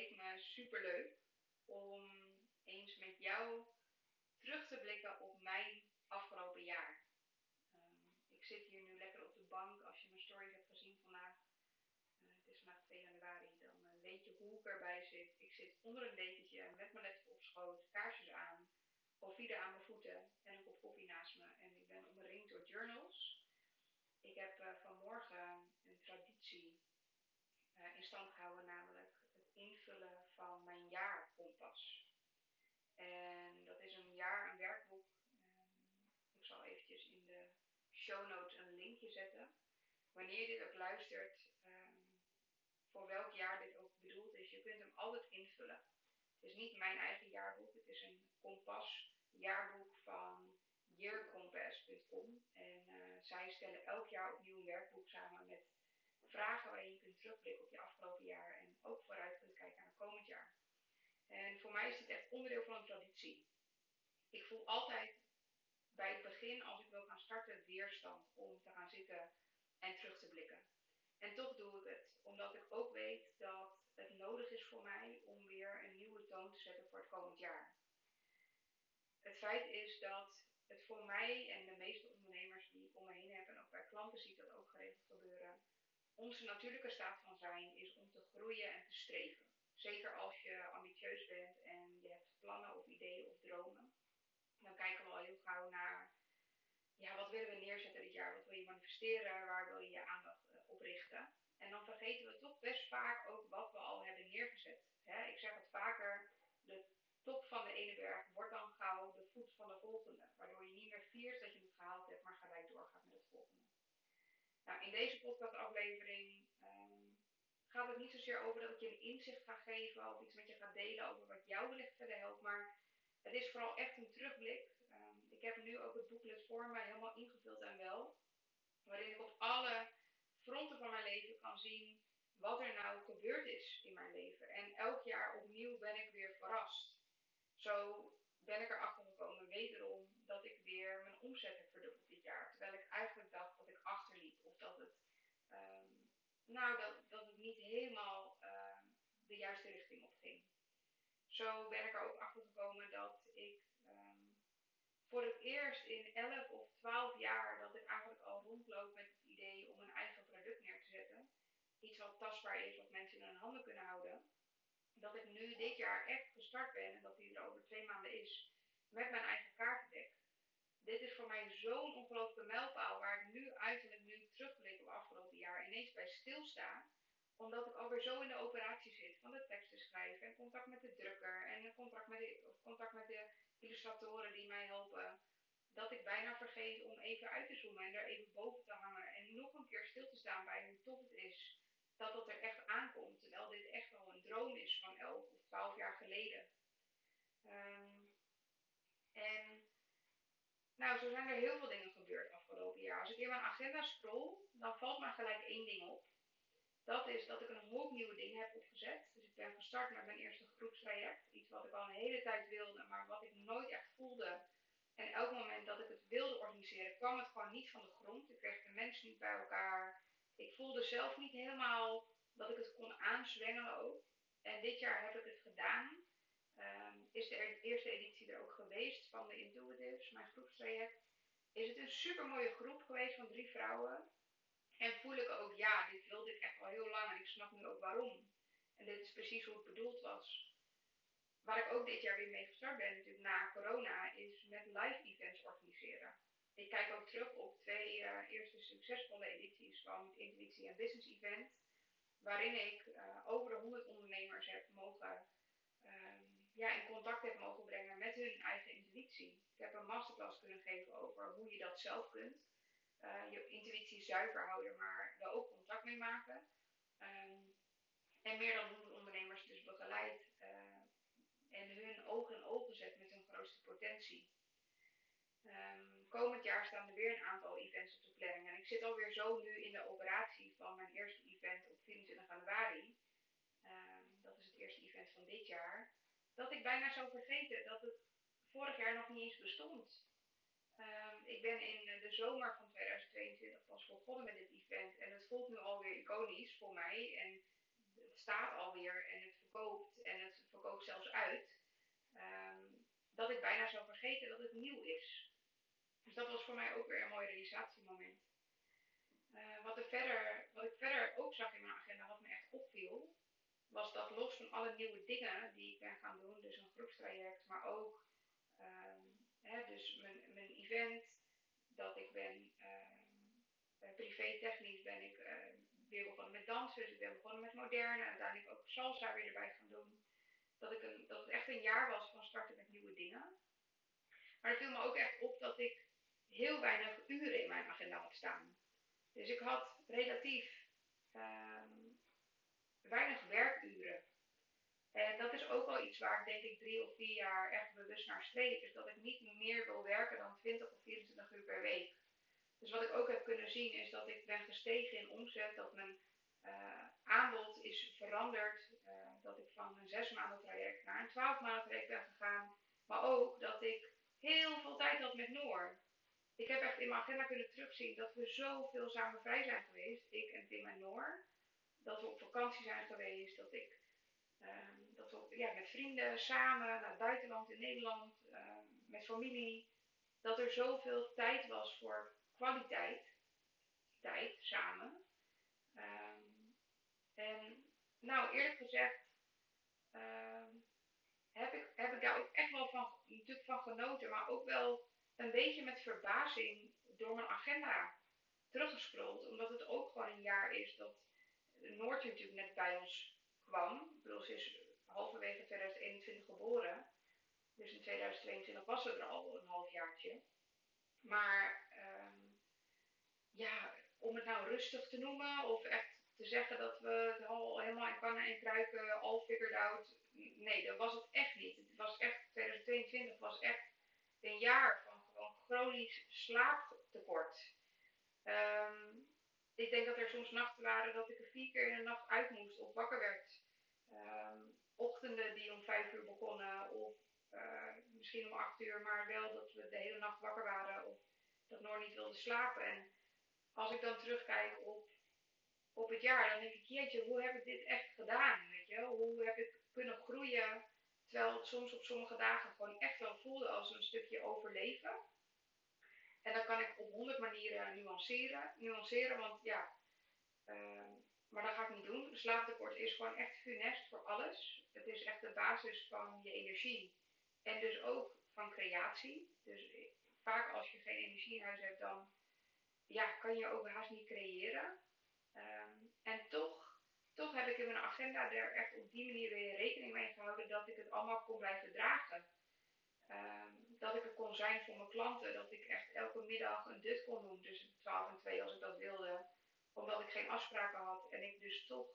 leek me super leuk om eens met jou terug te blikken op mijn afgelopen jaar. Ehm, ik zit hier nu lekker op de bank. Als je mijn stories hebt gezien vandaag, uh, het is vandaag 2 januari, dan uh, weet je hoe ik erbij zit. Ik zit onder een dekentje met mijn laptop op schoot, kaarsjes aan, koffie aan mijn voeten en een kop koffie naast me. En ik ben omringd door journals. Ik heb uh, vanmorgen een traditie in stand gehouden, namelijk het invullen van mijn jaarkompas. En dat is een jaar, een werkboek. ik zal eventjes in de show notes een linkje zetten. Wanneer je dit ook luistert, um, voor welk jaar dit ook bedoeld is, je kunt hem altijd invullen. Het is niet mijn eigen jaarboek, het is een kompas jaarboek van yearcompass.com. En uh, zij stellen elk jaar opnieuw een werkboek samen met vragen waarin je kunt terugblikken op je afgelopen jaar en ook vooruit kunt kijken naar het komend jaar. En voor mij is dit echt onderdeel van een traditie. Ik voel altijd bij het begin, als ik wil gaan starten, weerstand om te gaan zitten en terug te blikken. En toch doe ik het, omdat ik ook weet dat het nodig is voor mij om weer een nieuwe toon te zetten voor het komend jaar. Het feit is dat het voor mij en de meeste ondernemers die ik om me heen heb, en ook bij klanten zie ik dat ook geregeld gebeuren, onze natuurlijke staat van zijn is om te groeien en te streven. Zeker als je ambitieus bent en je hebt plannen of kijken we al heel gauw naar, ja, wat willen we neerzetten dit jaar? Wat wil je manifesteren? Waar wil je je aandacht uh, op richten? En dan vergeten we toch best vaak ook wat we al hebben neergezet. Hè? Ik zeg het vaker, de top van de ene berg wordt dan gauw de voet van de volgende. Waardoor je niet meer viert dat je het gehaald hebt, maar gelijk doorgaat met het volgende. Nou, in deze podcastaflevering um, gaat het niet zozeer over dat ik je een inzicht ga geven of iets met je ga delen over wat jou wellicht verder helpt, maar het is vooral echt een terugblik. Um, ik heb nu ook het boeklet voor mij helemaal ingevuld en wel, waarin ik op alle fronten van mijn leven kan zien wat er nou gebeurd is in mijn leven. En elk jaar opnieuw ben ik weer verrast. Zo ben ik erachter gekomen, wederom, dat ik weer mijn omzet heb verdubbeld dit jaar. Terwijl ik eigenlijk dacht dat ik achterliep of dat het um, nou, dat, dat het niet helemaal uh, de juiste richting op. Zo ben ik er ook achter gekomen dat ik um, voor het eerst in 11 of 12 jaar dat ik eigenlijk al rondloop met het idee om een eigen product neer te zetten. Iets wat tastbaar is, wat mensen in hun handen kunnen houden. Dat ik nu dit jaar echt gestart ben en dat die er over twee maanden is met mijn eigen kaartendek dit is voor mij zo'n ongelooflijke mijlpaal waar ik nu uiterlijk nu terugblik op afgelopen jaar ineens bij stilsta. Omdat ik alweer zo in de operatie zit van de teksten schrijven en contact met de drukker en contact met de, of contact illustratoren die mij helpen. Dat ik bijna vergeet om even uit te zoomen en er even boven te hangen en nog een keer stil te staan bij hoe tof het is dat dat er echt aankomt. Terwijl dit echt wel een droom is van 11 of 12 jaar geleden. Um, en nou, zo zijn er heel veel dingen gebeurd afgelopen jaar. Als ik in mijn agenda scroll, dan valt me gelijk één ding op. Dat is dat ik een hoop nieuwe dingen heb opgezet. Dus ik ben gestart met mijn eerste groepstraject. Wat ik al een hele tijd wilde, maar wat ik nooit echt voelde. En elk moment dat ik het wilde organiseren, kwam het gewoon niet van de grond. Ik kreeg de mensen niet bij elkaar. Ik voelde zelf niet helemaal dat ik het kon aanzwengelen ook. En dit jaar heb ik het gedaan. Um, is de eerste editie er ook geweest van de Intuitives, mijn groepstraject. Is het een super mooie groep geweest van drie vrouwen. En voel ik ook, ja, dit wilde ik echt al heel lang en ik snap nu ook waarom. En dit is precies hoe het bedoeld was. Waar ik ook dit jaar weer mee gestart ben, natuurlijk na corona, is met live events organiseren. Ik kijk ook terug op twee uh, eerste succesvolle edities van het Intuïtie en Business Event. Waarin ik uh, over de 100 ondernemers heb mogen um, ja, in contact heb mogen brengen met hun eigen intuïtie. Ik heb een masterclass kunnen geven over hoe je dat zelf kunt. Uh, je intuïtie zuiver houden, maar er ook contact mee maken. Um, en meer dan 100 ondernemers dus begeleid ogen in ogen met hun grootste potentie. Um, komend jaar staan er weer een aantal events op de planning. En ik zit alweer zo nu in de operatie van mijn eerste event op 24 januari. Um, dat is het eerste event van dit jaar dat ik bijna zou vergeten dat het vorig jaar nog niet eens bestond. Um, ik ben in de zomer van 2022 pas begonnen met dit event en het voelt nu alweer iconisch voor mij. En het staat alweer en het verkoopt en het verkoopt zelfs uit, ehm, dat ik bijna zou dat het nieuw is. Dus dat was voor mij ook weer een mooi realisatiemoment. Uh, wat, er verder, wat ik verder ook zag in mijn agenda, wat me echt opviel, was dat los van alle nieuwe dingen die ik ben gaan doen, dus een groepstraject, maar ook um, hè, dus mijn, mijn event, dat ik ben uh, privé technisch ben ik uh, weer begonnen met dansen, dus ik ben begonnen met moderne en uiteindelijk ook salsa weer erbij gaan doen. Dat, ik een, dat het echt een jaar was van starten met nieuwe dingen. Maar het viel me ook echt op dat ik heel weinig uren in mijn agenda had staan. Dus ik had relatief um, weinig werkuren. En dat is ook wel iets waar ik denk ik drie of vier jaar echt bewust naar streef. Is dat ik niet meer wil werken dan 20 of 24 uur per week. Dus wat ik ook heb kunnen zien is dat ik ben gestegen in omzet. Dat mijn uh, aanbod is veranderd. Uh, dat ik van een zes maanden traject naar een 12 maanden traject ben gegaan. Maar ook dat ik heel veel tijd had met Noor. Ik heb echt in mijn agenda kunnen terugzien dat we zoveel samen vrij zijn geweest. Ik en Tim en Noor. Dat we op vakantie zijn geweest. Dat ik um, dat we ja, met vrienden samen naar het buitenland in Nederland. Um, met familie. Dat er zoveel tijd was voor kwaliteit. Tijd samen. Um, en nou, eerlijk gezegd. Heb, ik, heb ik daar ook echt wel van, van genoten. Maar ook wel een beetje met verbazing door mijn agenda teruggescrolld. Omdat het ook gewoon een jaar is dat Noord natuurlijk net bij ons kwam. Ik is halverwege 2021 geboren. Dus in 2022 was ze er al een halfjaartje. Maar um, ja, om het nou rustig te noemen of echt te zeggen dat we het al helemaal in kannen en kruiken al figured out. Nee, dat was het echt niet. Het was echt, 2022 was echt een jaar van gewoon chronisch slaaptekort. Um, ik denk dat er soms nachten waren dat ik er vier keer in de nacht uit moest of wakker werd. Um, ochtenden die om vijf uur begonnen of uh, misschien om acht uur, maar wel dat we de hele nacht wakker waren of dat Noor niet wilde slapen. En als ik dan terugkijk op, op het jaar, dan denk ik, jeetje, hoe heb ik dit echt gedaan? Weet je? Hoe heb ik kunnen groeien? Terwijl het soms op sommige dagen gewoon echt wel voelde als een stukje overleven. En dat kan ik op honderd manieren nuanceren. Nuanceren, want ja, uh, maar dat ga ik niet doen. Slaaptekort is gewoon echt funest voor alles. Het is echt de basis van je energie. En dus ook van creatie. Dus vaak als je geen energie in huis hebt, dan ja, kan je ook haast niet creëren. Um, en toch, toch heb ik in mijn agenda er echt op die manier weer rekening mee gehouden dat ik het allemaal kon blijven dragen. Um, dat ik er kon zijn voor mijn klanten. Dat ik echt elke middag een dut kon doen tussen 12 en 2 als ik dat wilde. Omdat ik geen afspraken had. En ik dus toch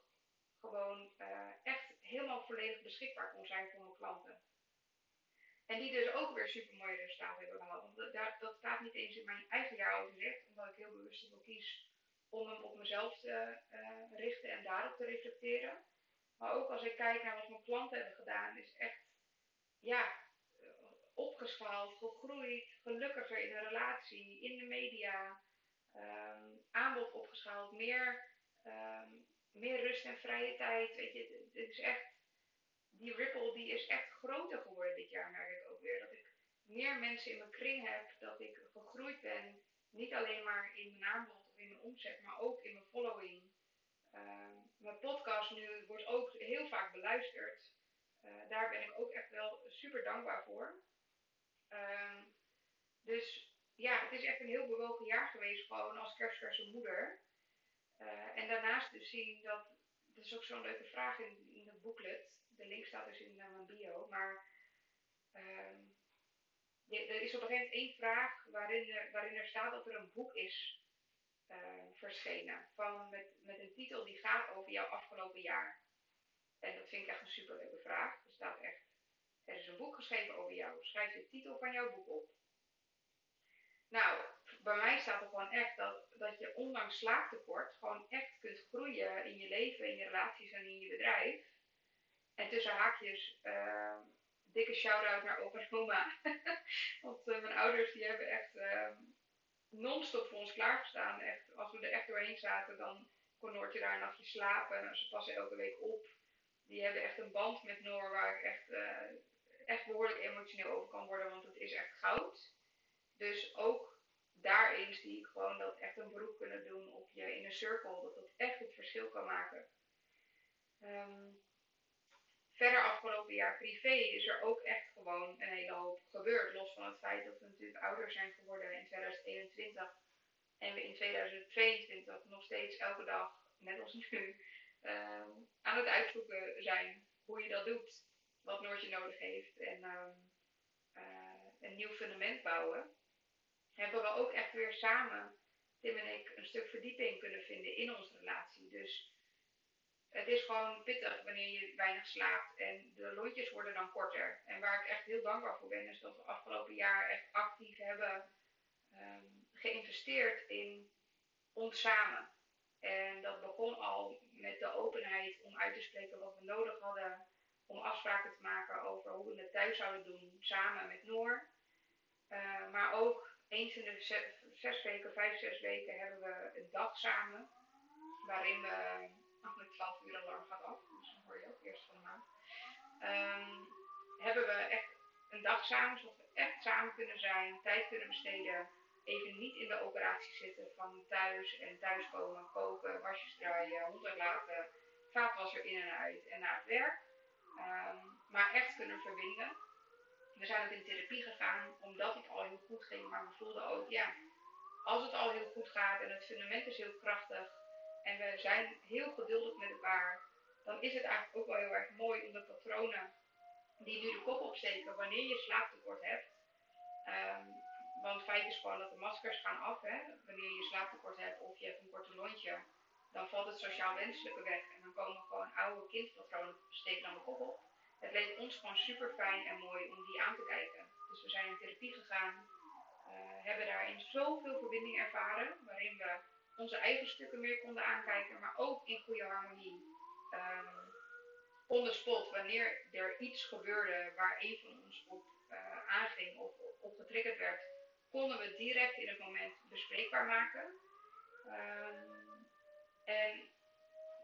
gewoon uh, echt helemaal volledig beschikbaar kon zijn voor mijn klanten. En die dus ook weer super mooie resultaten hebben gehaald. Want dat, dat staat niet eens in mijn eigen jaaroverzicht. Omdat ik heel bewust ervoor kies om hem op mezelf te uh, richten en daarop te reflecteren. Maar ook als ik kijk naar wat mijn klanten hebben gedaan, is echt, ja, opgeschaald, gegroeid, gelukkiger in de relatie, in de media, um, aanbod opgeschaald, meer, um, meer rust en vrije tijd. Weet je, het is echt, die ripple die is echt groter geworden dit jaar, merk ik ook weer. Dat ik meer mensen in mijn kring heb, dat ik gegroeid ben, niet alleen maar in mijn aanbod in mijn omzet, maar ook in mijn following. Um, mijn podcast nu wordt ook heel vaak beluisterd. Uh, daar ben ik ook echt wel super dankbaar voor. Um, dus ja, het is echt een heel bewogen jaar geweest, gewoon als kerstverse moeder. Uh, en daarnaast dus zien dat, dat is ook zo'n leuke vraag in, in het booklet. De link staat dus in mijn bio. Maar um, er is op een gegeven moment één vraag waarin er, waarin er staat dat er een boek is verschenen. Van, met, met een titel die gaat over jouw afgelopen jaar. En dat vind ik echt een superleuke vraag. Er staat echt er is een boek geschreven over jou. Schrijf de titel van jouw boek op. Nou, bij mij staat er gewoon echt dat, dat je ondanks slaaptekort gewoon echt kunt groeien in je leven, in je relaties en in je bedrijf. En tussen haakjes, uh, dikke shout-out naar opa en. Want uh, mijn ouders die hebben echt uh, non-stop voor ons klaargestaan. Echt, als we er echt doorheen zaten, dan kon Noortje daar een nachtje slapen. En ze passen elke week op. die hebben echt een band met Noor waar ik echt, uh, echt behoorlijk emotioneel over kan worden, want het is echt goud. Dus ook daarin zie ik gewoon dat echt een beroep kunnen doen op je inner circle, dat dat echt het verschil kan maken. Um, verder afgelopen jaar privé is er ook echt gewoon een hele hoop gebeurd. Los van het feit dat we natuurlijk ouder zijn geworden in 2021 en we in 2022 nog steeds elke dag, net als nu, uh, aan het uitzoeken zijn hoe je dat doet, wat Noortje nodig heeft en uh, uh, een nieuw fundament bouwen. Hebben we ook echt weer samen, Tim en ik, een stuk verdieping kunnen vinden in onze relatie. Dus het is gewoon pittig wanneer je weinig slaapt en de lontjes worden dan korter. En waar ik echt heel dankbaar voor ben, is dat we afgelopen jaar echt actief hebben um, geïnvesteerd in ons samen. En dat begon al met de openheid om uit te spreken wat we nodig hadden. Om afspraken te maken over hoe we het thuis zouden doen, samen met Noor. Uh, maar ook eens in de zes, zes, weken, vijf, zes weken hebben we een dag samen. Waarin we met 12 uur alarm gaat af, dus dan hoor je ook eerst van de. Um, hebben we echt een dag samen, zodat we echt samen kunnen zijn, tijd kunnen besteden. Even niet in de operatie zitten van thuis en thuiskomen, koken, wasjes draaien, hond uitlaten, vaatwasser in en uit en naar het werk. Um, maar echt kunnen verbinden. We zijn ook in therapie gegaan omdat het al heel goed ging, maar we voelden ook, ja, als het al heel goed gaat en het fundament is heel krachtig, en we zijn heel geduldig met elkaar, dan is het eigenlijk ook wel heel erg mooi om de patronen die nu de kop opsteken wanneer je slaaptekort hebt. Um, want feit is gewoon dat de maskers gaan af. Hè? Wanneer je slaaptekort hebt of je hebt een korte lontje, dan valt het sociaal wenselijke weg. En dan komen gewoon oude kindpatronen steken dan de kop op. Het leek ons gewoon super fijn en mooi om die aan te kijken. Dus we zijn in therapie gegaan, uh, hebben daarin zoveel verbinding ervaren, waarin we onze eigen stukken meer konden aankijken, maar ook in goede harmonie. Um, on the spot, wanneer er iets gebeurde waar een van ons op uh, aanging of op getriggerd werd, konden we direct in het moment bespreekbaar maken. Um, en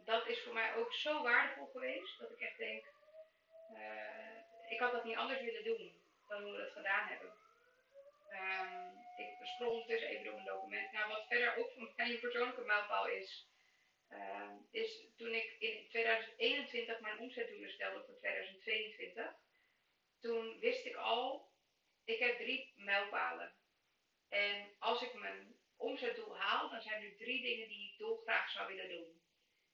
dat is voor mij ook zo waardevol geweest dat ik echt denk, uh, ik had dat niet anders willen doen dan hoe we dat gedaan hebben. Um, ik scroll dus even door mijn document. Nou, wat verder ook voor mij een persoonlijke mijlpaal is, uh, is toen ik in 2021 mijn omzetdoelen stelde voor 2022. Toen wist ik al, ik heb drie mijlpalen. En als ik mijn omzetdoel haal, dan zijn er drie dingen die ik dolgraag zou willen doen.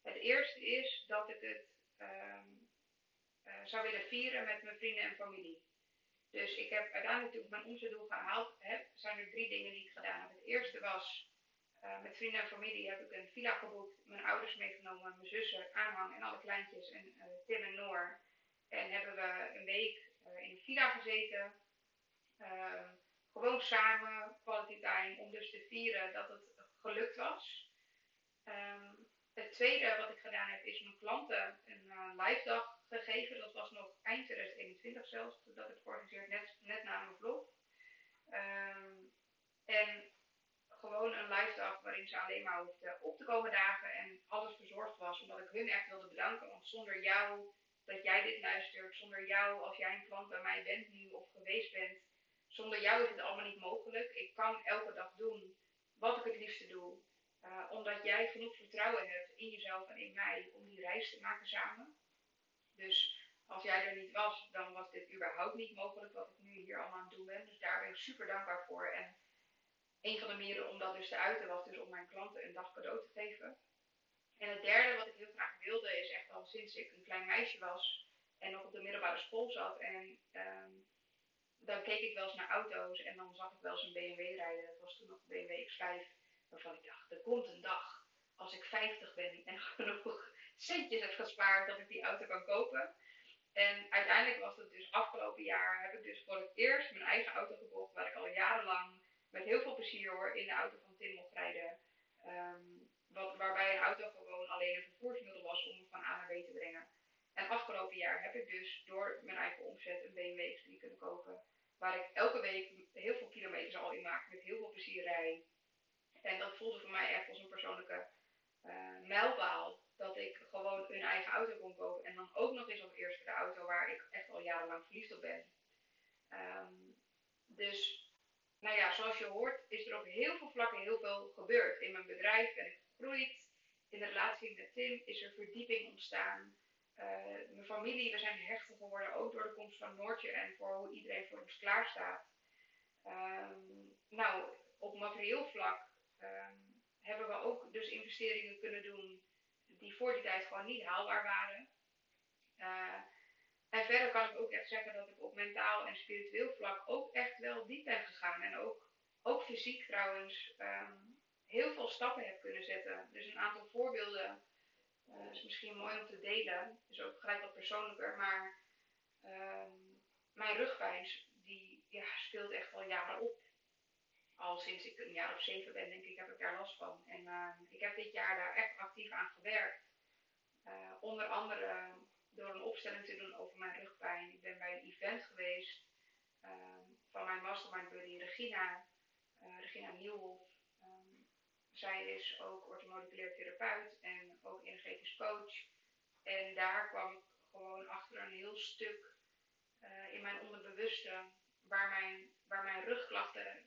Het eerste is dat ik het um, uh, zou willen vieren met mijn vrienden en familie. Dus ik heb uiteindelijk toen ik mijn omzetdoel gehaald heb, zijn er drie dingen die ik gedaan heb. Het eerste was, uh, met vrienden en familie heb ik een villa geboekt, mijn ouders meegenomen, mijn zussen, aanhang en alle kleintjes en uh, Tim en Noor. En hebben we een week uh, in een villa gezeten. Ehm, gewoon samen, quality time, om dus te vieren dat het gelukt was. Um, het tweede wat ik gedaan heb, is mijn klanten een live dag gegeven. Dat was nog eind 2021 zelfs, dat ik georganiseerd, net, net na mijn vlog. Um, en gewoon een live dag waarin ze alleen maar hoefden op te komen dagen en alles verzorgd was, omdat ik hun echt wilde bedanken. Want zonder jou, dat jij dit luistert, zonder jou, als jij een klant bij mij bent nu of geweest bent, zonder jou is het allemaal niet mogelijk. Ik kan elke dag doen wat ik het liefste doe. Uh, omdat jij genoeg vertrouwen hebt in jezelf en in mij om die reis te maken samen. Dus als jij er niet was, dan was dit überhaupt niet mogelijk wat ik nu hier allemaal aan het doen ben. Dus daar ben ik super dankbaar voor. En een van de manieren om dat dus te uiten was dus om mijn klanten een dag cadeau te geven. En het derde wat ik heel graag wilde is echt al sinds ik een klein meisje was en nog op de middelbare school zat. En um, dan keek ik wel eens naar auto's en dan zag ik wel eens een BMW rijden. Dat was toen nog een BMW X5. Waarvan ik dacht, er komt een dag als ik 50 ben en genoeg centjes heb gespaard dat ik die auto kan kopen. En uiteindelijk was het dus afgelopen jaar, heb ik dus voor het eerst mijn eigen auto gekocht, waar ik al jarenlang met heel veel plezier hoor in de auto van Tim mocht rijden. Um, wat, waarbij een auto gewoon alleen een vervoersmiddel was om me van A naar B te brengen. En afgelopen jaar heb ik dus door mijn eigen omzet een BMW X3 kunnen kopen. Waar ik elke week heel veel kilometers al in maak, met heel veel plezier rij. En dat voelde voor mij echt als een persoonlijke uh, mijlpaal dat ik gewoon een eigen auto kon kopen. En dan ook nog eens op eerste de auto waar ik echt al jarenlang verliefd op ben. Ehm, dus, nou ja, zoals je hoort, is er op heel veel vlakken heel veel gebeurd. In mijn bedrijf ben ik gegroeid. In de relatie met Tim is er verdieping ontstaan. Uh, mijn familie, we zijn hechter geworden, ook door de komst van Noortje en voor hoe iedereen voor ons klaarstaat. Um, nou, op materieel vlak um, hebben we ook dus investeringen kunnen doen die voor die tijd gewoon niet haalbaar waren. Uh, en verder kan ik ook echt zeggen dat ik op mentaal en spiritueel vlak ook echt wel diep ben gegaan. En ook, ook fysiek trouwens um, heel veel stappen heb kunnen zetten. Dus een aantal voorbeelden uh, is misschien mooi om te delen. Is ook gelijk wat persoonlijker. Maar um, mijn rugpijn die, ja, speelt echt al jaren op. Al sinds ik een jaar of zeven ben, denk ik, heb ik daar last van. En uh, ik heb dit jaar daar echt actief aan gewerkt. Uh, onder andere door een opstelling te doen over mijn rugpijn. Ik ben bij een event geweest uh, van mijn mastermind buddy Regina, Regina Nieuwhof. Um, zij is ook orthomoleculair therapeut en ook energetisch coach. En daar kwam ik gewoon achter een heel stuk in mijn onderbewuste waar mijn, waar mijn rugklachten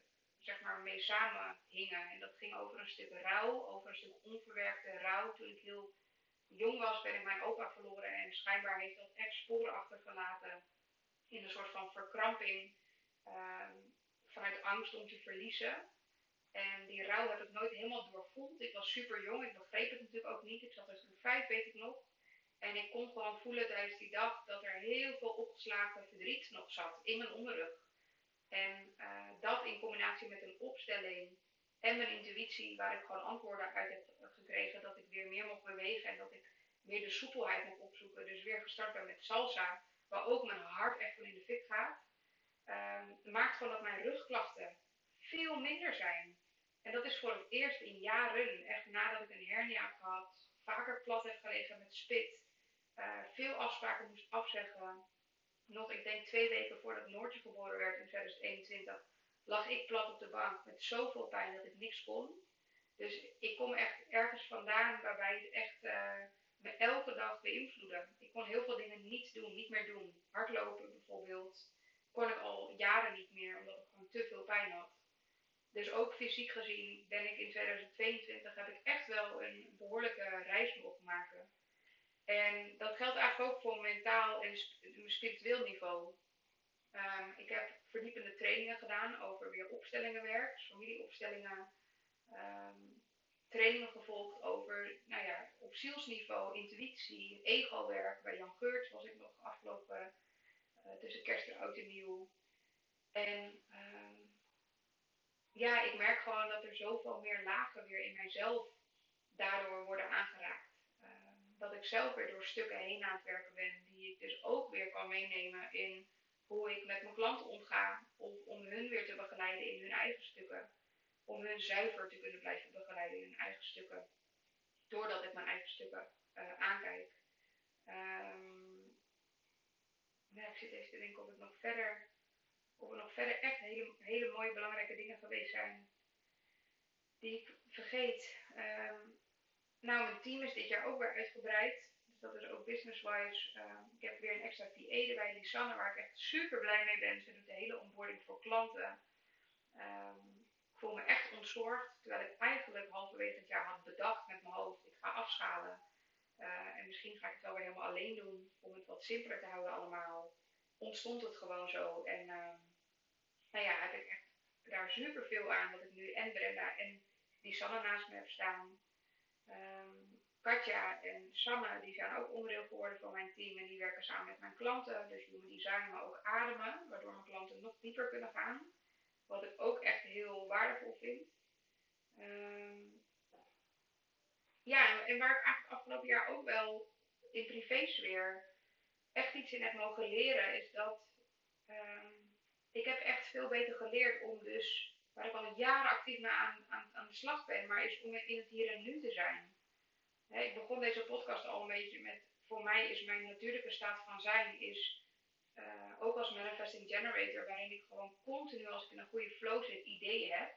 zeg maar mee samenhingen. En dat ging over een stuk rouw, over een stuk onverwerkte rouw. Toen ik heel jong was, ben ik mijn opa verloren en schijnbaar heeft dat echt sporen achtergelaten in een soort van verkramping um, vanuit angst om te verliezen. En die rouw heb ik nooit helemaal doorvoeld. Ik was super jong, ik begreep het natuurlijk ook niet. Ik zat er toen vijf, weet ik nog. En ik kon gewoon voelen tijdens die dag dat er heel veel opgeslagen verdriet nog zat in mijn onderrug. En uh, dat in combinatie met een opstelling en mijn intuïtie, waar ik gewoon antwoorden uit heb gekregen, dat ik weer meer mocht bewegen en dat ik meer de soepelheid mocht opzoeken. Dus weer gestart ben met salsa, waar ook mijn hart echt van in de fik gaat. Um, maakt gewoon dat mijn rugklachten veel minder zijn. En dat is voor het eerst in jaren, echt nadat ik een hernia heb gehad, vaker plat heb gelegen met spit, uh, veel afspraken moest afzeggen. Nog, ik denk twee weken voordat Noortje geboren werd in 2021, lag ik plat op de bank met zoveel pijn dat ik niks kon. Dus ik kom echt ergens vandaan waarbij het echt uh, me elke dag beïnvloedde. Ik kon heel veel dingen niet doen, niet meer doen. Hardlopen bijvoorbeeld kon ik al jaren niet meer, omdat ik gewoon te veel pijn had. Dus ook fysiek gezien ben ik in 2022 heb ik echt wel een behoorlijke reis mogen maken. En dat geldt eigenlijk ook voor mentaal en spiritueel niveau. Um, ik heb verdiepende trainingen gedaan over weer opstellingenwerk, dus familieopstellingen. Um, trainingen gevolgd over, nou ja, op zielsniveau, intuïtie, ego-werk. Bij Jan Geurt was ik nog afgelopen uh, tussen kerst en oud en nieuw. En um, ja, ik merk gewoon dat er zoveel meer lagen weer in mijzelf daardoor worden aangeraakt. Dat ik zelf weer door stukken heen aan het werken ben, die ik dus ook weer kan meenemen in hoe ik met mijn klanten omga, of om hun weer te begeleiden in hun eigen stukken. Om hun zuiver te kunnen blijven begeleiden in hun eigen stukken. Doordat ik mijn eigen stukken uh, aankijk. Ja, ik zit even te denken of ik nog verder, of er nog verder echt hele, hele mooie belangrijke dingen geweest zijn. Die ik vergeet. Um, nou, mijn team is dit jaar ook weer uitgebreid dat is ook business-wise. Uh, ik heb weer een extra VA erbij, Lisanne, waar ik echt super blij mee ben. Ze doet de hele onboarding voor klanten. Um, ik voel me echt ontzorgd, terwijl ik eigenlijk halverwege het jaar had bedacht met mijn hoofd, ik ga afschalen. Uh, en misschien ga ik het wel weer helemaal alleen doen, om het wat simpeler te houden allemaal. Ontstond het gewoon zo. En uh, nou ja, heb ik echt daar super veel aan dat ik nu en Brenda en Lisanne naast me heb staan. Um, Katja en Sanne, die zijn ook onderdeel geworden van mijn team en die werken samen met mijn klanten. Dus human design, maar ook ademen, waardoor mijn klanten nog dieper kunnen gaan. Wat ik ook echt heel waardevol vind. Um, ja, en waar ik afgelopen jaar ook wel in privésfeer echt iets in heb mogen leren, is dat um, ik heb echt veel beter geleerd om dus, waar ik al jaren actief mee aan, aan, aan de slag ben, maar is om in het hier en nu te zijn ik begon deze podcast al een beetje met, voor mij is mijn natuurlijke staat van zijn, is uh, ook als manifesting generator, waarin ik gewoon continu als ik in een goede flow zit, ideeën heb.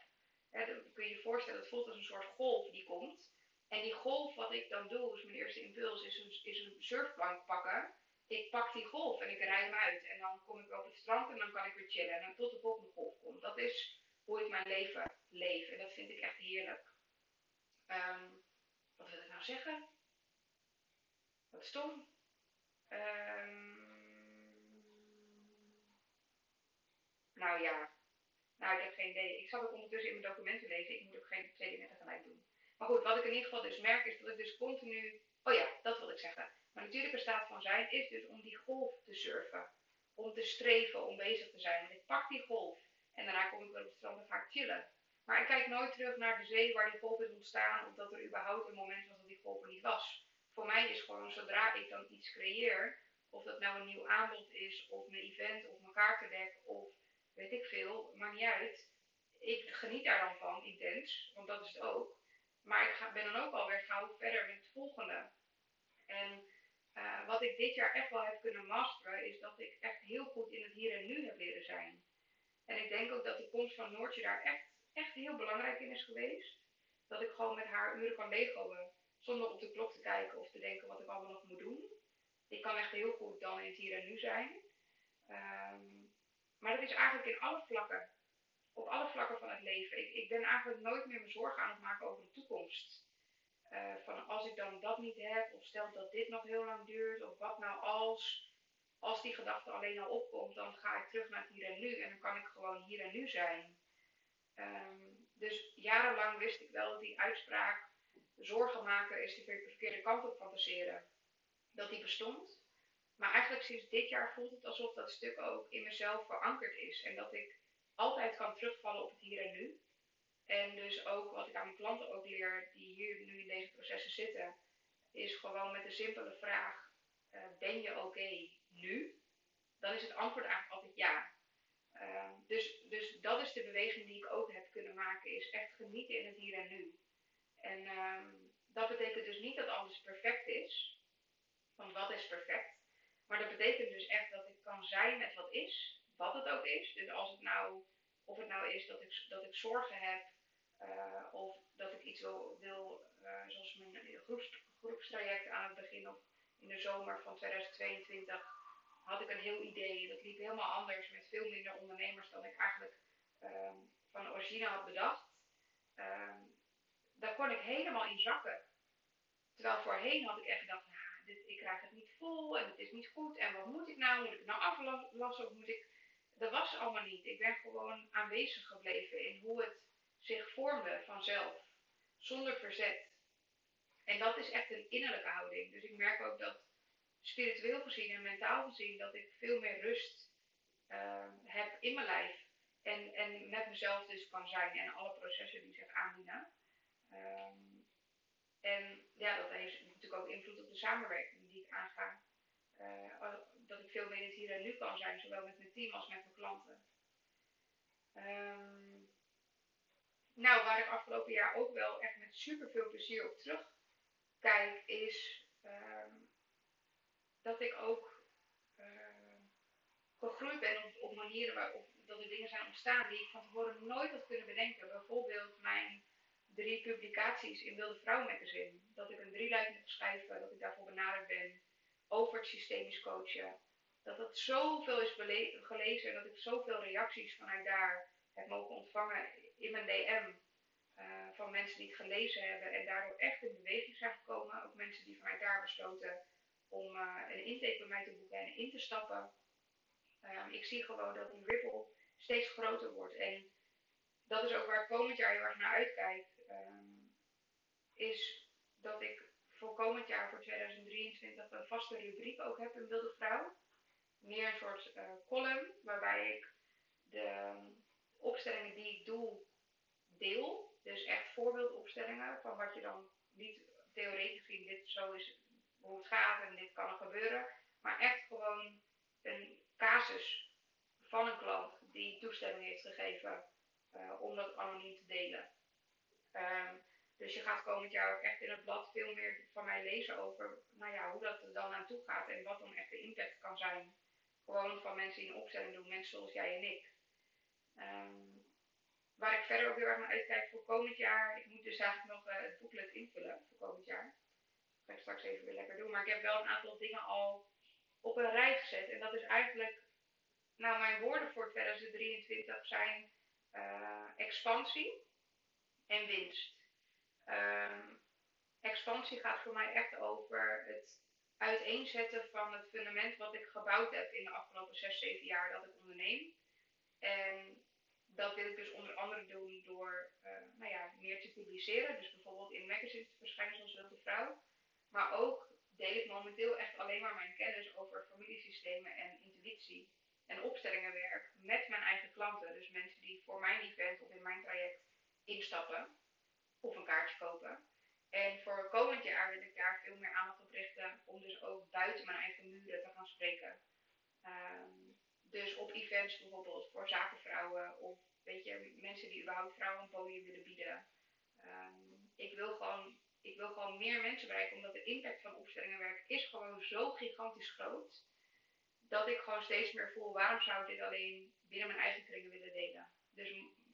Dan kun je je voorstellen, het voelt als een soort golf die komt. En die golf, wat ik dan doe, is mijn eerste impuls, is een, is een surfplank pakken. Ik pak die golf en ik rij hem uit. En dan kom ik op het strand en dan kan ik weer chillen. En tot de volgende golf komt. Dat is hoe ik mijn leven leef. En dat vind ik echt heerlijk. Um, wat wil ik nou zeggen? Wat stom. Um, nou ja. Nou, ik heb geen idee. Ik zat ook ondertussen in mijn documenten lezen. Ik moet ook geen twee dingen tegelijk doen. Maar goed, wat ik in ieder geval dus merk is dat ik dus continu... Oh ja, dat wil ik zeggen. Mijn natuurlijke staat van zijn is dus om die golf te surfen. Om te streven, om bezig te zijn. Want ik pak die golf en daarna kom ik weer op het strand en chillen. Maar ik kijk nooit terug naar de zee waar die golf is ontstaan. Of dat er überhaupt een moment was dat die golf er niet was. Voor mij is gewoon zodra ik dan iets creëer. Of dat nou een nieuw aanbod is, of mijn event, of mijn kaartendek, of weet ik veel, maakt niet uit. Ik geniet daar dan van, intens, want dat is het ook. Maar ik ga, ben dan ook alweer gauw verder met het volgende. En uh, wat ik dit jaar echt wel heb kunnen masteren, is dat ik echt heel goed in het hier en nu heb leren zijn. En ik denk ook dat de komst van Noortje daar echt, echt heel belangrijk in is geweest. Dat ik gewoon met haar uren kan legoen, zonder op de klok te kijken of te denken wat ik allemaal nog moet doen. Ik kan echt heel goed dan in het hier en nu zijn. Um, maar dat is eigenlijk in alle vlakken. Op alle vlakken van het leven. Ik, ik ben eigenlijk nooit meer me zorgen aan het maken over de toekomst. Uh, van als ik dan dat niet heb, of stel dat dit nog heel lang duurt, of wat nou als. Als die gedachte alleen al opkomt, dan ga ik terug naar het hier en nu en dan kan ik gewoon hier en nu zijn. Um, dus jarenlang wist ik wel dat die uitspraak zorgen maken is de verkeerde kant op fantaseren. Dat die bestond. Maar eigenlijk sinds dit jaar voelt het alsof dat stuk ook in mezelf verankerd is. En dat ik altijd kan terugvallen op het hier en nu. En dus ook wat ik aan mijn klanten ook leer, die hier nu in deze processen zitten, is gewoon met de simpele vraag: uh, ben je oké nu? Dan is het antwoord eigenlijk altijd ja. Uh, dus, dus dat is de beweging die ik ook heb kunnen maken, is echt genieten in het hier en nu. En uh, dat betekent dus niet dat alles perfect is. Want wat is perfect? Maar dat betekent dus echt dat ik kan zijn met wat is, wat het ook is. Dus als het nou, of het nou is dat ik, dat ik zorgen heb, uh, of dat ik iets wil, uh, zoals mijn groeps, groepstraject aan het begin of in de zomer van 2022 had ik een heel idee. Dat liep helemaal anders met veel minder ondernemers dan ik eigenlijk um, van origine had bedacht. Um, daar kon ik helemaal in zakken. Terwijl voorheen had ik echt gedacht, nou, dit, ik krijg het niet vol en het is niet goed. En wat moet ik nou? Moet ik het nou aflassen of moet ik... Dat was allemaal niet. Ik ben gewoon aanwezig gebleven in hoe het zich vormde vanzelf. Zonder verzet. En dat is echt een innerlijke houding. Dus ik merk ook dat spiritueel gezien en mentaal gezien dat ik veel meer rust uh, heb in mijn lijf. En, en met mezelf dus kan zijn en alle processen die zich aandienen. Um, en ja, dat heeft natuurlijk ook invloed op de samenwerking die ik aanga. Uh, dat ik veel meer in hier en nu kan zijn, zowel met mijn team als met mijn klanten. Um, nou, waar ik afgelopen jaar ook wel echt met super veel plezier op terugkijk, is um, dat ik ook uh, gegroeid ben op, manieren waarop dat er dingen zijn ontstaan die ik van tevoren nooit had kunnen bedenken. Bijvoorbeeld mijn drie publicaties in Wilde Vrouw magazine. Dat ik een drieluik moet schrijven, dat ik daarvoor benaderd ben over het systemisch coachen. Dat dat zoveel is gelezen en dat ik zoveel reacties vanuit daar heb mogen ontvangen in mijn DM. Eh, van mensen die het gelezen hebben en daardoor echt in beweging zijn gekomen. Ook mensen die vanuit daar besloten om uh, een intake bij mij te boeken en in te stappen. Um, ik zie gewoon dat die ripple steeds groter wordt. En dat is ook waar ik komend jaar heel erg naar uitkijk. Um, is dat ik voor komend jaar, voor 2023, een vaste rubriek ook heb in Wilde Vrouw. Meer een soort uh, column waarbij ik de opstellingen die ik doe deel. Dus echt voorbeeldopstellingen van wat je dan niet theoretisch zien, dit zo is hoe het gaat en dit kan er gebeuren. Maar echt gewoon een casus van een klant die toestemming heeft gegeven uh, om dat anoniem te delen. Um, dus je gaat komend jaar ook echt in het blad veel meer van mij lezen over nou ja, hoe dat er dan aan toe gaat en wat dan echt de impact kan zijn. Gewoon van mensen die een doen, mensen zoals jij en ik. Um, waar ik verder ook heel erg naar uitkijk voor komend jaar, ik moet dus eigenlijk nog uh, het boeklet invullen voor komend jaar. Ga ik straks even weer lekker doen. Maar ik heb wel een aantal dingen al op een rij gezet. En dat is eigenlijk, nou mijn woorden voor 2023 zijn uh, expansie en winst. Um, expansie gaat voor mij echt over het uiteenzetten van het fundament wat ik gebouwd heb in de afgelopen 6, 7 jaar dat ik onderneem. En dat wil ik dus onder andere doen door uh, nou ja, meer te publiceren. Dus bijvoorbeeld in magazines te verschijnen zoals Wilde Vrouw. Maar ook deel ik momenteel echt alleen maar mijn kennis over familiesystemen en intuïtie en opstellingenwerk met mijn eigen klanten. Dus mensen die voor mijn event of in mijn traject instappen of een kaartje kopen. En voor komend jaar wil ik daar veel meer aandacht op richten om dus ook buiten mijn eigen muren te gaan spreken. Um, dus op events bijvoorbeeld voor zakenvrouwen of weet je, mensen die überhaupt vrouwen een podium willen bieden. Um, ik, wil gewoon, ik wil gewoon meer mensen bereiken, omdat de impact van opstellingenwerk is gewoon zo gigantisch groot. Dat ik gewoon steeds meer voel, waarom zou ik dit alleen binnen mijn eigen kringen willen delen? Dus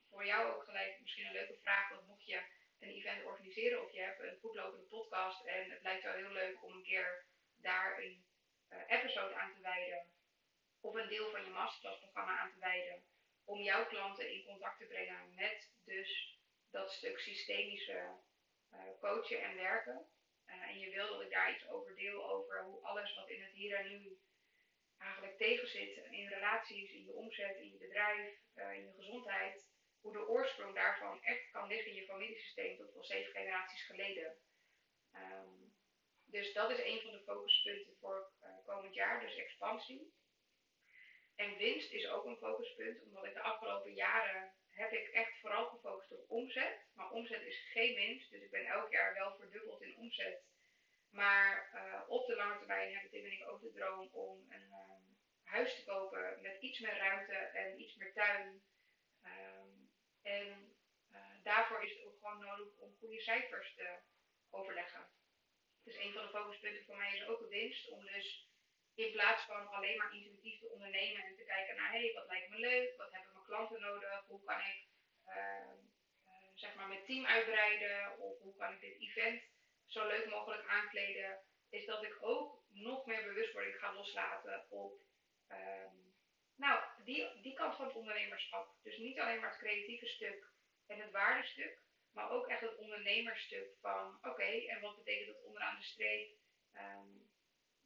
voor jou ook gelijk misschien een leuke vraag, want mocht je een event organiseren of je hebt een goedlopende podcast en het lijkt jou heel leuk om een keer daar een uh, episode aan te wijden of een deel van je masterclassprogramma aan te wijden om jouw klanten in contact te brengen met dus dat stuk systemische coachen en werken. Uh, en je wil dat ik daar iets over deel over hoe alles wat in het hier en nu eigenlijk tegenzit in relaties, in je omzet, in je bedrijf, uh, in je gezondheid, hoe de oorsprong daarvan echt kan liggen in je familiesysteem tot wel zeven generaties geleden. Um, dus dat is een van de focuspunten voor komend jaar, dus expansie. En winst is ook een focuspunt, omdat ik de afgelopen jaren heb ik echt vooral gefocust op omzet. Maar omzet is geen winst, dus ik ben elk jaar wel verdubbeld in omzet. Maar uh, op de lange termijn heb ik, ik ook de droom om een um, huis te kopen met iets meer ruimte en iets meer tuin. Um, en uh, daarvoor is het ook gewoon nodig om goede cijfers te overleggen. Dus een van de focuspunten voor mij is ook de winst, om dus in plaats van alleen maar intuïtief te ondernemen en te kijken naar hé, hey, wat lijkt me leuk, wat hebben mijn klanten nodig, hoe kan ik uh, uh, zeg maar mijn team uitbreiden of hoe kan ik dit event zo leuk mogelijk aankleden, is dat ik ook nog meer bewustwording ga loslaten op um, nou, die, die kant van het ondernemerschap. Dus niet alleen maar het creatieve stuk en het waardestuk, maar ook echt het ondernemerstuk van oké, en wat betekent dat onderaan de streep? Um,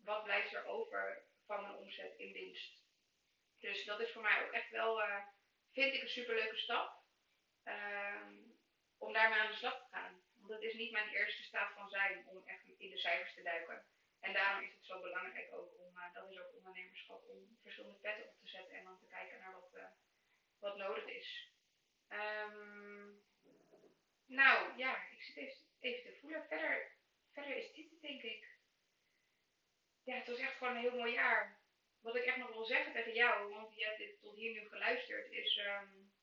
wat blijft er over van mijn omzet in winst. Dus dat is voor mij ook echt wel, uh, vind ik een superleuke stap. Um, om daarmee aan de slag te gaan. Want dat is niet mijn eerste staat van zijn om echt in de cijfers te duiken. En daarom is het zo belangrijk ook om, uh, dat is ook ondernemerschap, om verschillende petten op te zetten en dan te kijken naar wat, uh, wat nodig is. Um, nou ja, ik zit even, even te voelen. Verder, verder is dit denk ik ja, het was echt gewoon een heel mooi jaar. Wat ik echt nog wil zeggen tegen jou, want je hebt dit tot hier nu geluisterd, is um,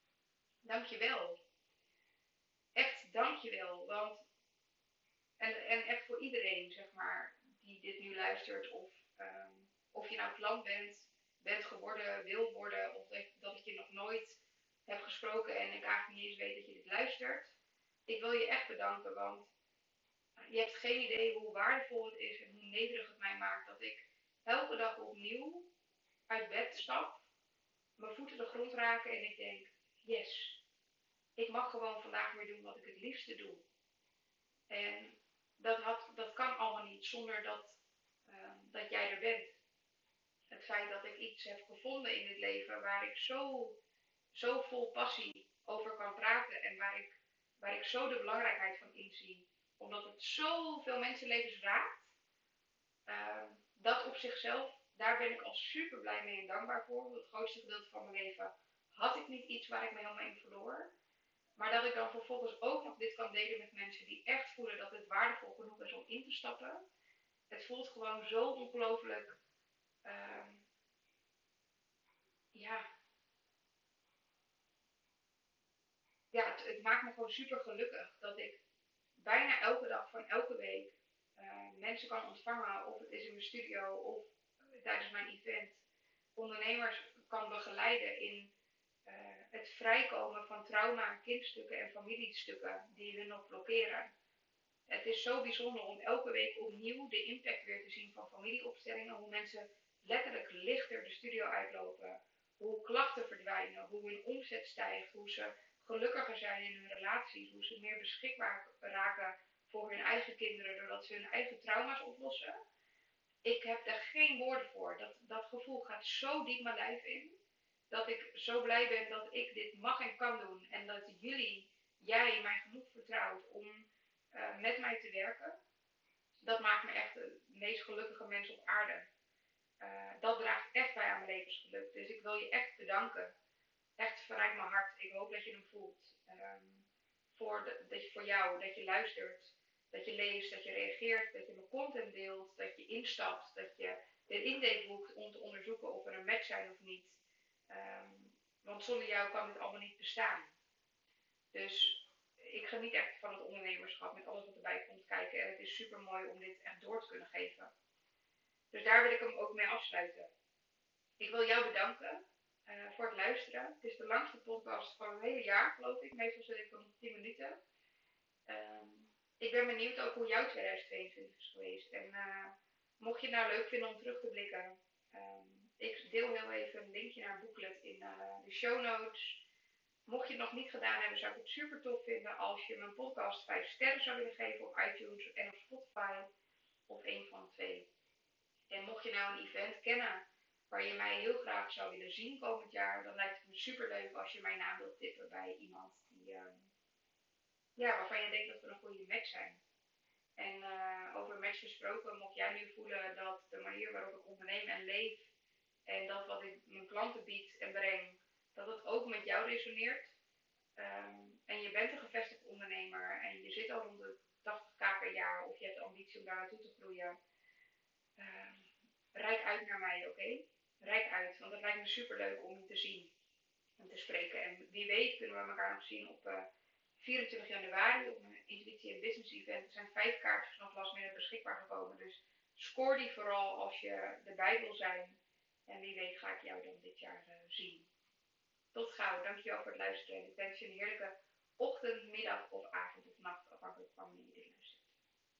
dankjewel. Echt dankjewel. Want, en, en echt voor iedereen, zeg maar, die dit nu luistert, of, um, of je nou klant bent, bent geworden, wil worden, of dat, dat ik je nog nooit heb gesproken en ik eigenlijk niet eens weet dat je dit luistert. Ik wil je echt bedanken, want je hebt geen idee hoe waardevol het is en hoe nederig het mij maakt dat ik elke dag opnieuw uit bed stap, mijn voeten de grond raken en ik denk, yes, ik mag gewoon vandaag weer doen wat ik het liefste doe. En dat, had, dat kan allemaal niet zonder dat, uh, dat jij er bent. Het feit dat ik iets heb gevonden in dit leven waar ik zo, zo vol passie over kan praten en waar ik, waar ik zo de belangrijkheid van inzie omdat het zoveel mensenlevens raakt. Uh, dat op zichzelf, daar ben ik al super blij mee en dankbaar voor. Het grootste gedeelte van mijn leven had ik niet iets waar ik me helemaal in verloor. Maar dat ik dan vervolgens ook nog dit kan delen met mensen die echt voelen dat het waardevol genoeg is om in te stappen. Het voelt gewoon zo ongelooflijk. Uh, ja. Ja, het maakt me gewoon super gelukkig dat ik bijna elke dag van elke week uh, mensen kan ontvangen, of het is in mijn studio of tijdens mijn event, ondernemers kan begeleiden in uh, het vrijkomen van trauma, kindstukken en familiestukken die hun nog blokkeren. het is zo bijzonder om elke week opnieuw de impact weer te zien van familieopstellingen. Hoe mensen letterlijk lichter de studio uitlopen. Hoe klachten verdwijnen, hoe hun omzet stijgt, hoe ze gelukkiger zijn in hun relaties, hoe ze meer beschikbaar raken voor hun eigen kinderen doordat ze hun eigen trauma's oplossen. Ik heb er geen woorden voor. Dat, dat gevoel gaat zo diep mijn lijf in. Dat ik zo blij ben dat ik dit mag en kan doen. En dat jullie, jij, mij genoeg vertrouwt om uh, met mij te werken. Dat maakt me echt de meest gelukkige mens op aarde. Uh, dat draagt echt bij aan mijn levensgeluk. Dus ik wil je echt bedanken. Echt vanuit mijn hart. Ik hoop dat je hem voelt. Um, voor, de, dat je, voor jou, dat je luistert, dat je leest, dat je reageert, dat je mijn content deelt, dat je instapt, dat je de indate boekt om te onderzoeken of er een match zijn of niet. Um, want zonder jou kan dit allemaal niet bestaan. Dus ik geniet echt van het ondernemerschap met alles wat erbij komt kijken. En het is super mooi om dit echt door te kunnen geven. Dus daar wil ik hem ook mee afsluiten. Ik wil jou bedanken uh, voor het luisteren. Het is de langste podcast van een hele jaar, geloof ik. Meestal zit ik om 10 minuten. Um, ik ben benieuwd ook hoe jouw 2022 is geweest. En uh, mocht je het nou leuk vinden om terug te blikken, um, ik deel heel even een linkje naar booklet in uh, de show notes. Mocht je het nog niet gedaan hebben, zou ik het super tof vinden als je mijn podcast 5 sterren zou willen geven op iTunes en op Spotify. Of een van de twee. En mocht je nou een event kennen waar je mij heel graag zou willen zien komend jaar, dan lijkt het me super leuk als je mijn naam wilt tippen bij iemand die, uh, ja, waarvan je denkt dat we een goede match zijn. En uh, over match gesproken, mocht jij nu voelen dat de manier waarop ik onderneem en leef en dat wat ik mijn klanten bied en breng, dat het ook met jou resoneert. Um, en je bent een gevestigd ondernemer en je zit al rond de 80k per jaar of je hebt de ambitie om daar naartoe te groeien. Uh, rijk uit naar mij, oké? Rijk uit, want het lijkt me super leuk om je te zien en te spreken. En wie weet kunnen we elkaar nog zien op uh, 24 januari op mijn Intuïtie en Business Event. Er zijn vijf kaartjes nog last minute beschikbaar gekomen. Dus scoor die vooral als je erbij wil zijn. En wie weet ga ik jou dan dit jaar uh, zien. Tot gauw, dankjewel voor het luisteren. Ik wens je een heerlijke ochtend, middag of avond of nacht, afhankelijk van je